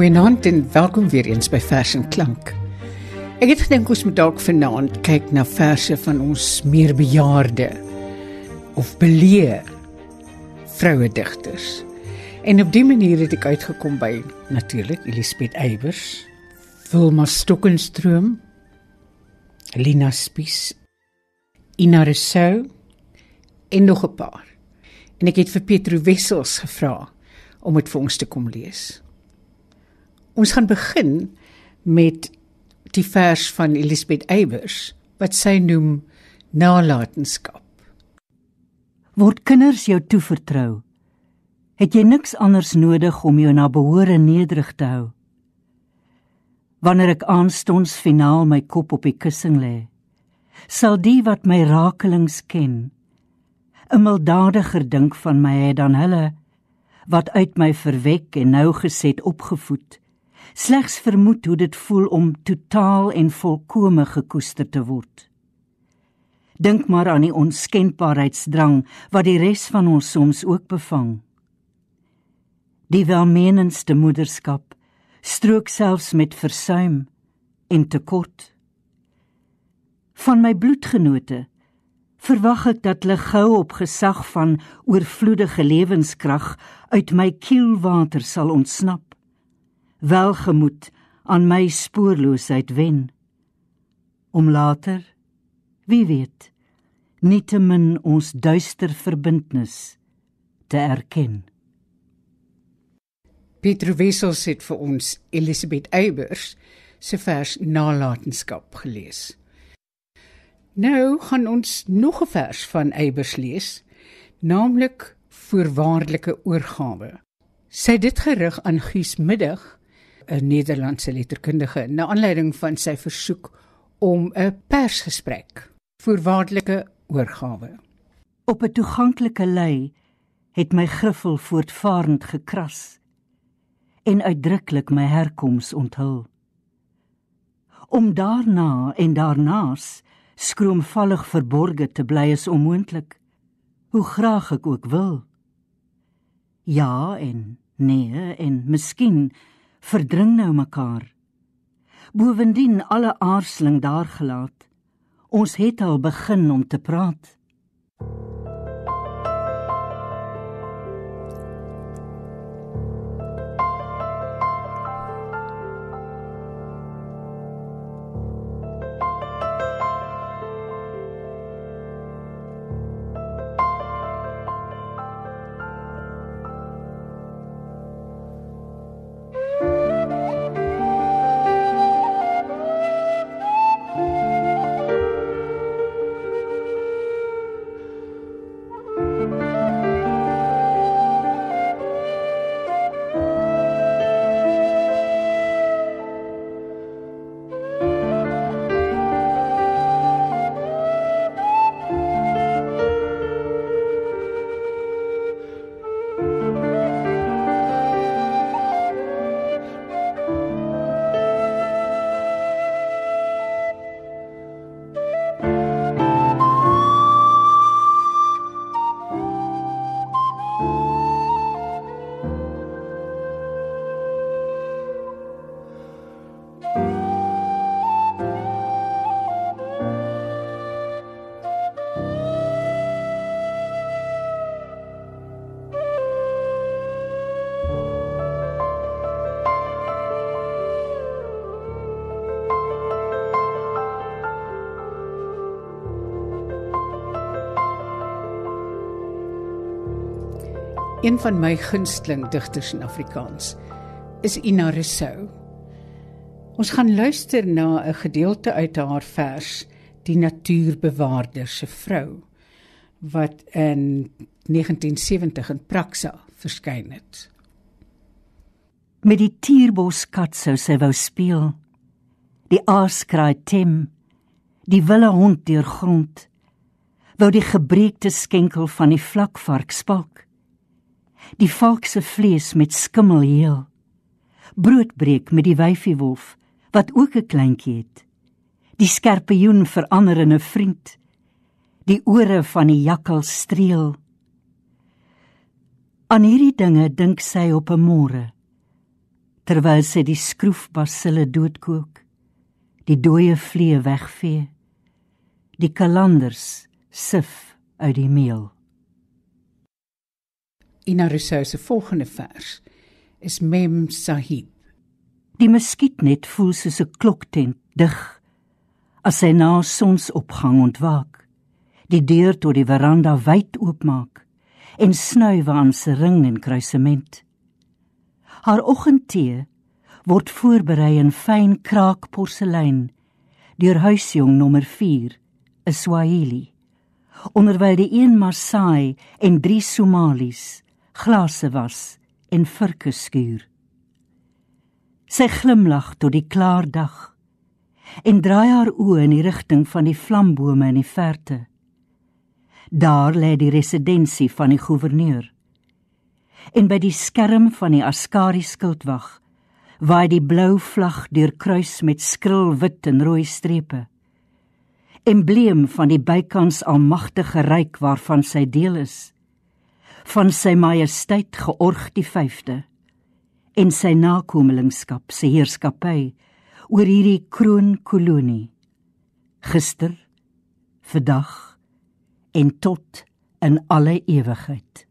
Goeienaand en welkom weer eens by Vers en Klank. Ek het gedink ons moet dalk vanaand kyk na verse van ons meer bejaarde of beleer vroue digters. En op dié manier het ek uitgekom by natuurlik Elisabeth Eybers, Wilma Stokenstroom, Lina Spies, Ina Rousseau en nog 'n paar. En ek het vir Petro Wessels gevra om dit vir ons te kom lees. Ons gaan begin met die vers van Elisabeth Eybers wat sy noem nalatenskap. Word kinders jou toevertrou, het jy niks anders nodig om jou na behore nederig te hou. Wanneer ek aanstonds finaal my kop op die kussing lê, sal die wat my rakelings ken, 'n mildadiger dink van my het dan hulle wat uit my verwek en nou geset opgevoed slegs vermoed hoe dit voel om totaal en volkome gekoester te word. Dink maar aan die onskendbaarheidsdrang wat die res van ons soms ook bevang. Die welmenendste moederskap strook selfs met versuim en tekort. Van my bloedgenote verwag ek dat hulle gou op gesag van oorvloedige lewenskrag uit my kielwater sal ontsnap welgemoed aan my spoorloosheid wen om later wie weet nietemin ons duister verbindnis te erken Pieter Wessels het vir ons Elisabeth Eybers se vers nalatenskap gelees. Nou gaan ons nog 'n vers van Eybers lees, naamlik voorwaardelike oorgawe. Sy dit gerig aan Guus Middag 'n Nederlandse letterkundige na aanleiding van sy versoek om 'n persgesprek voorwaardelike oorgawe. Op 'n toeganklike lei het my griffel voortvarend gekras en uitdruklik my herkoms onthul. Om daarna en daarnaas skroomvallig verborge te bly is onmoontlik, hoe graag ek ook wil. Ja en nee en miskien verdring nou mekaar. Bovendien alle aarseling daar gelaat. Ons het al begin om te praat. Een van my gunsteling digters in Afrikaans is Ina Rousseau. Ons gaan luister na 'n gedeelte uit haar vers Die natuurbewaarder se vrou wat in 1970 in Praxa verskyn het. Met die tierboskat sou sy wou speel. Die aaskraai tem, die wille hond deur grond, wou die gebreekte skenkel van die vlakvark spalk die valk se vlees met skimmel heel. Brood breek met die wyfie wolf wat ook 'n kleintjie het. Die skerpioen verander in 'n vriend. Die ore van die jakkal streel. Aan hierdie dinge dink sy op 'n môre terwyl sy die skroefbasille doodkook, die dooie vliee wegvee, die kalanders sif uit die meel. Ina Rousseau se volgende vers is Mem Sahib. Die muskietnet voel soos 'n kloktent dig as hy na sonsopgang ontwaak. Die deur tot die veranda wyd oopmaak en snuif aan sy ring en kruisement. Haar oggendtee word voorberei in fyn kraak porselein deur huisjong nommer 4, 'n Swahili. Onderwyl die een Maasai en drie Somalis glase was en virke skuur. Sy glimlag tot die klaar dag en draai haar oë in die rigting van die flambome in die verte. Daar lê die residensie van die goewerneur. En by die skerm van die Askari skildwag waai die blou vlag deur kruis met skril wit en rooi strepe. Embleem van die bykans almagtige ryk waarvan sy deel is, van sy majesteit georg die 5de en sy nakomelingskap se heerskappy oor hierdie kroonkolonie. Gister vandag en tot in alle ewigheid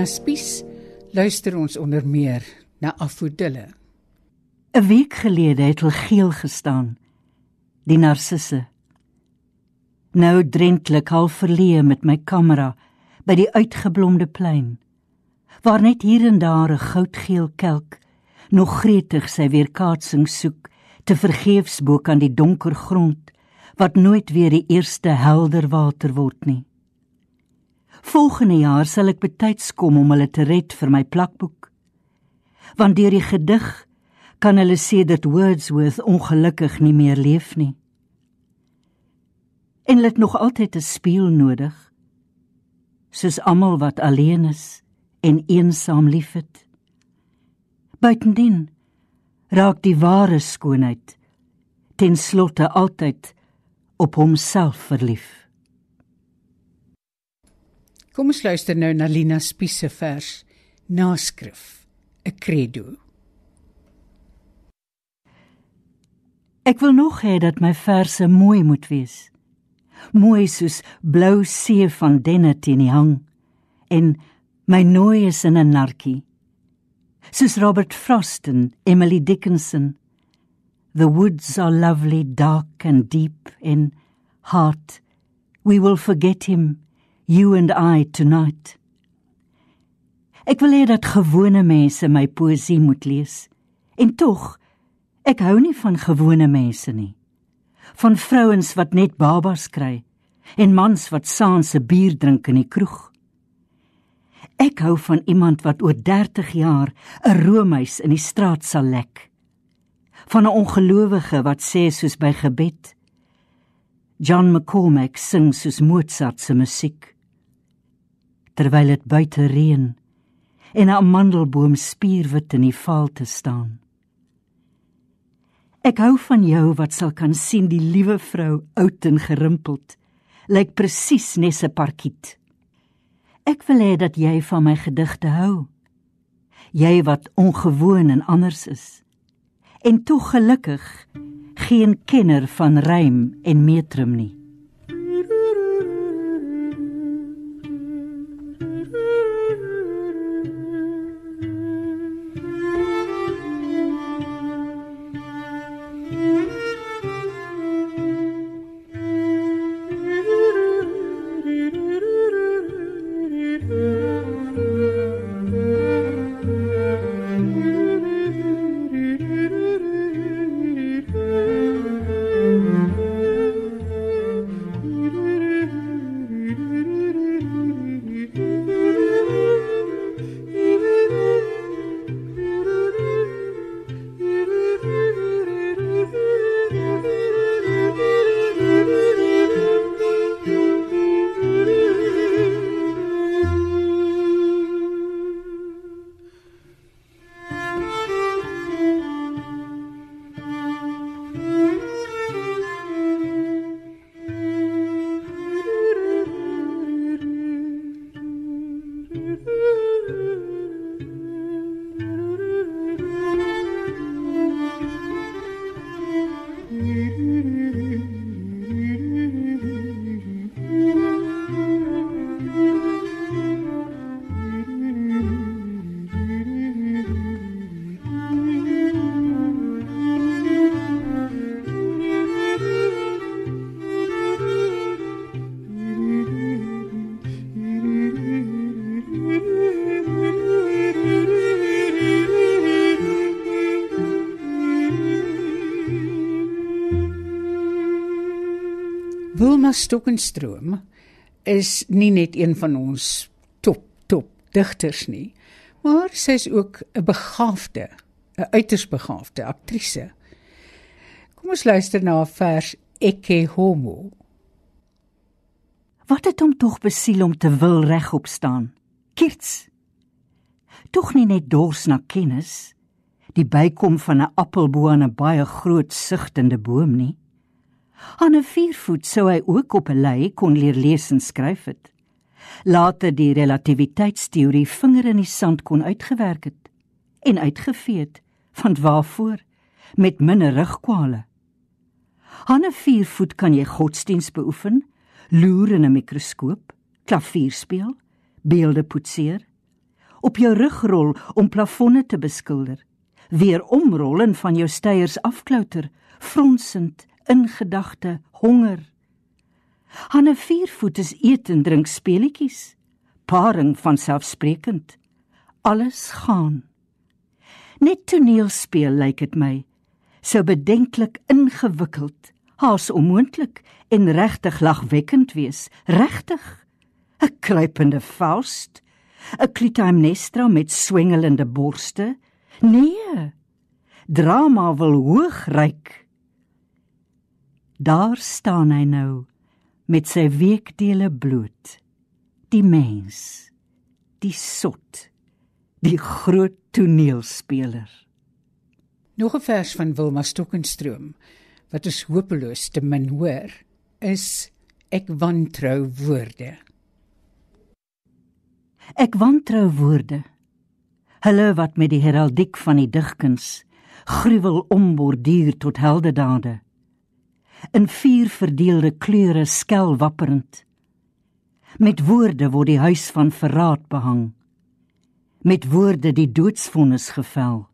Lina Spies luister ons onder meer na Afodille. 'n Week gelede het hulle geel gestaan. Die narcisse. Nou drentlik half verleë met my kamera by die uitgeblomde plein. Waar net hier en daar 'n goudgeel kelk nog gretig sy weerkaatsing soek te vergeefs bo kan die donker grond wat nooit weer die eerste helder water word nie. Volgende jaar sal ek betyds kom om hulle te red vir my plakboek. Want deur die gedig kan hulle sê dat Wordsworth ongelukkig nie meer leef nie. En hulle het nog altyd 'n spieël nodig. Soos almal wat alleen is en eensaam liefhet. Buitendien raak die ware skoonheid ten slotte altyd op homself verlief. Kom ons luister nou na Lina Spies se vers Naskrif, 'n credo. Ek wil nog hê dat my verse mooi moet wees. mooi soos blou see van denne teen die hang en my nooi is in 'n narkie soos Robert Frost en Emily Dickinson the woods are lovely dark and deep in heart we will forget him you and I tonight ek wil hê dat gewone mense my poesie moet lees en tog ek hou nie van gewone mense nie van vrouens wat net babas kry en mans wat saans 'n bier drink in die kroeg. Ek hou van iemand wat oor 30 jaar 'n roomhuis in die straat sal lek. Van 'n ongelowige wat sê soos by gebed. John McCormack sing soos Mozart se musiek. Terwyl dit buite reën en 'n amandelboom spierwit in die val te staan. Ek hou van jou wat sal kan sien die liewe vrou oud en gerimpeld lyk presies nes 'n parkiet. Ek wil hê dat jy van my gedigte hou. Jy wat ongewoon en anders is. En tog gelukkig geen kenner van rym en metrum nie. Wilma Stokkenstroom is nie net een van ons top top digters nie, maar sy is ook 'n begaafde, 'n uiters begaafde aktrise. Kom ons luister na 'n vers Eke Homo. Wat het hom tog besiel om te wil regop staan? Kirts. Tog nie net dors na kennis, die bykom van 'n appelboom en 'n baie groot sigtende boom nie. Aan 'n viervoet sou hy ook op 'n lei kon leer lees en skryf het. Later die relativiteitsteorie vinger in die sand kon uitgewerk het en uitgevee het van waarvoor met minder rugkwale. Aan 'n viervoet kan jy godsdiens beoefen, loer in 'n mikroskoop, klavier speel, beelde poetseer, op jou rug rol om plafonne te beskilder, weer omrol en van jou steiers afklouter, fronsend in gedagte honger. Hanne viervoet is eet en drink speletjies. Paring van selfsprekend. Alles gaan. Net toneel speel lyk dit my. So bedenklik ingewikkeld, haas onmoontlik en regtig lagwekkend wees, regtig. 'n Kruipende Faust, 'n Clytemnestra met swengelende borste. Nee. Drama wil hoog reik. Daar staan hy nou met sy weekdele bloot. Die mens, die sot, die groot toneelspeler. Nog 'n vers van Wilma Stokkenstroom wat ons hopeloos te min hoor is ek wantrou woorde. Ek wantrou woorde. Hulle wat met die heraldiek van die digkuns gruwel omborduur tot heldedade in vier verdeelde kleure skel wapperend. Met woorde word die huis van verraad behang. Met woorde die doodsvonnis gevel.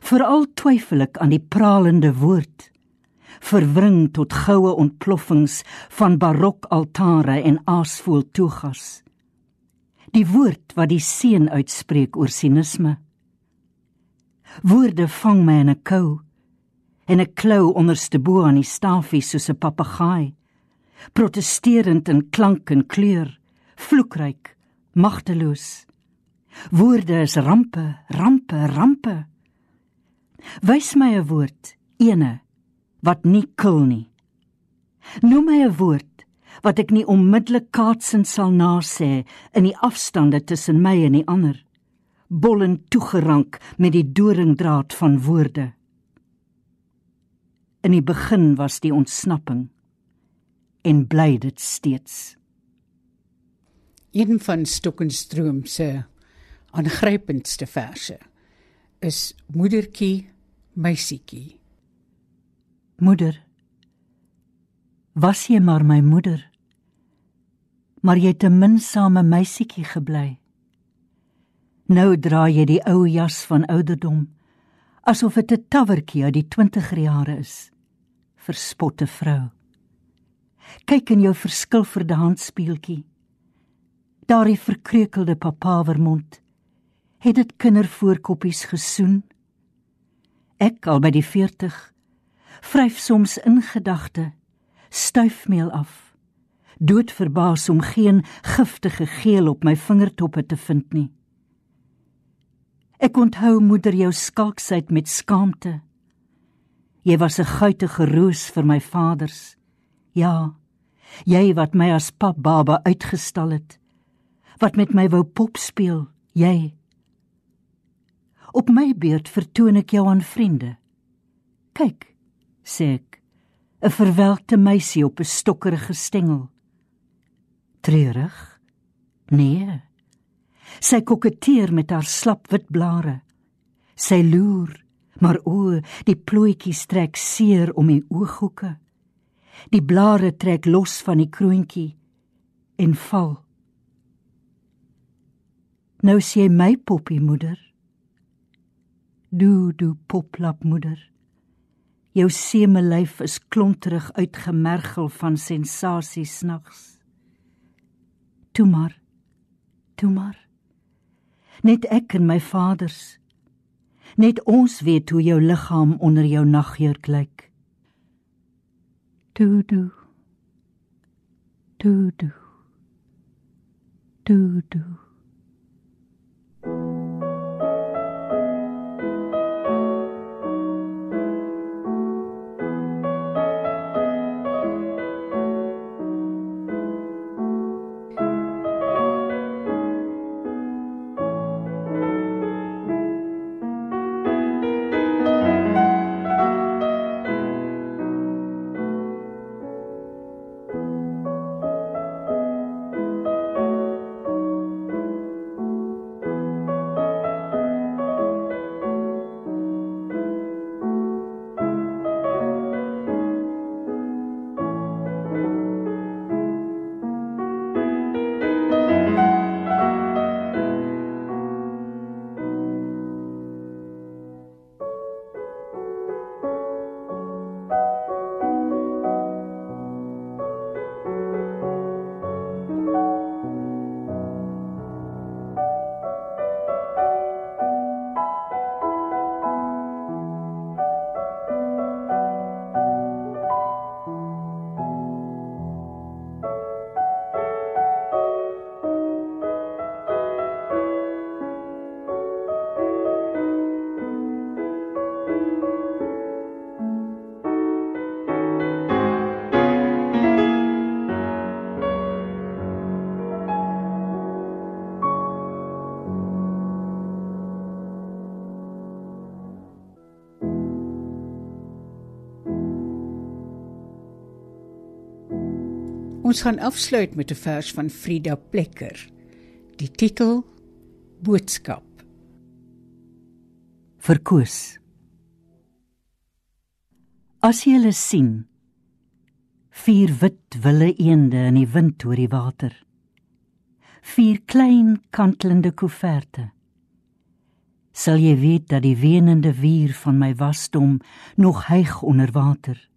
Veral twyfel ek aan die pralende woord verwring tot goue ontploffings van barokaltare en aasvoel toegas. Die woord wat die seën uitspreek oor sinisme. Woorde vang my in 'n kou en ek klou onderste bo aan die stafie soos 'n papegaai, protesterend in klank en kleur, vloekryk, magteloos. Woorde is rampe, rampe, rampe. Wys my 'n woord, ene wat nie kil nie. Noem my 'n woord wat ek nie onmiddellik kaatsend sal nasê in die afstande tussen my en die ander. Bollen toegerank met die doringdraad van woorde. In die begin was die ontsnapping en bly dit steeds. Een van Stokkenstroom se aangrypendste verse is Moedertjie, meisietjie. Moeder, was jy maar my moeder? Maar jy het 'n minsame meisietjie gebly. Nou dra jy die ou jas van ouderdom asof dit 'n tawertjie uit die 20er jare is. Verspotte vrou. Kyk in jou verskilverde handspieeltjie. Daardie verkreukelde papawermond. Het dit kindervoorkoppies gesoen? Ek al by die 40 vryf soms in gedagte stuifmeel af dood verbaas om geen giftige geel op my vingertoppe te vind nie ek onthou moeder jou skalksheid met skaamte jy was 'n guitige roos vir my vaders ja jy wat my as pap baba uitgestal het wat met my wou pop speel jy op my beurt vertoon ek jou aan vriende kyk sê ek, 'n verwelkte meisie op 'n stokkerige stengel. Treurig? Nee. Sy koketteer met haar slap wit blare. Sy loer, maar o, die plooitjies trek seer om die ooghoeke. Die blare trek los van die kroontjie en val. Nou sê my poppie moeder. Doe, doe poplap moeder. Jou semelyf is klonterig uitgemergel van sensasies nags. Toe maar. Toe maar. Net ek en my vaders. Net ons weet hoe jou liggaam onder jou nagjurk lyk. Toe toe. Toe toe. Toe toe. Ons gaan afsluit met 'n vers van Frida Plekker. Die titel Boodskap. Verkoos. As jy hulle sien, vier wit wille eende in die wind oor die water. Vier klein kantelende koeverte. Sal jy weet dat die wenende wier van my wasdom nog hyg onder water.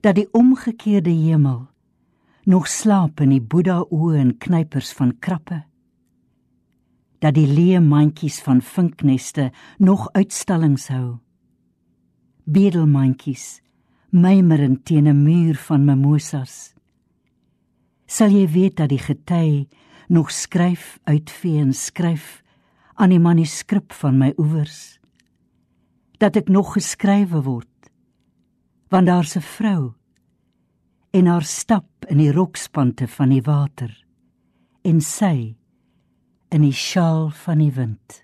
Dat die omgekeerde hemel nog slaap in die Boeddha oë en knypers van krappe. Dat die leë mandjies van vinkneste nog uitstallings hou. Bedelmandjies mymerend teen 'n muur van mimosas. Sal jy weet dat die gety nog skryf uitvee en skryf aan die manuskrip van my oewers dat ek nog geskrywe word want daar's 'n vrou en haar stap in die rokspante van die water en sy in die sjaal van die wind.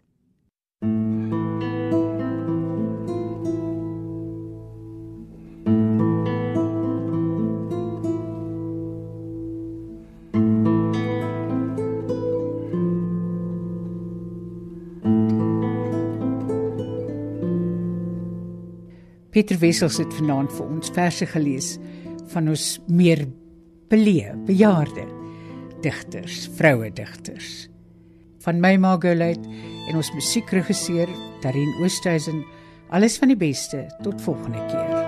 Pieter Wessels het vanaand vir ons verse gelees van ons meer beleë, bejaarde digters, vroue digters. Van my Margolite en ons musiekregisseur Darin Oosthuizen, alles van die beste tot volgende keer.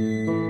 you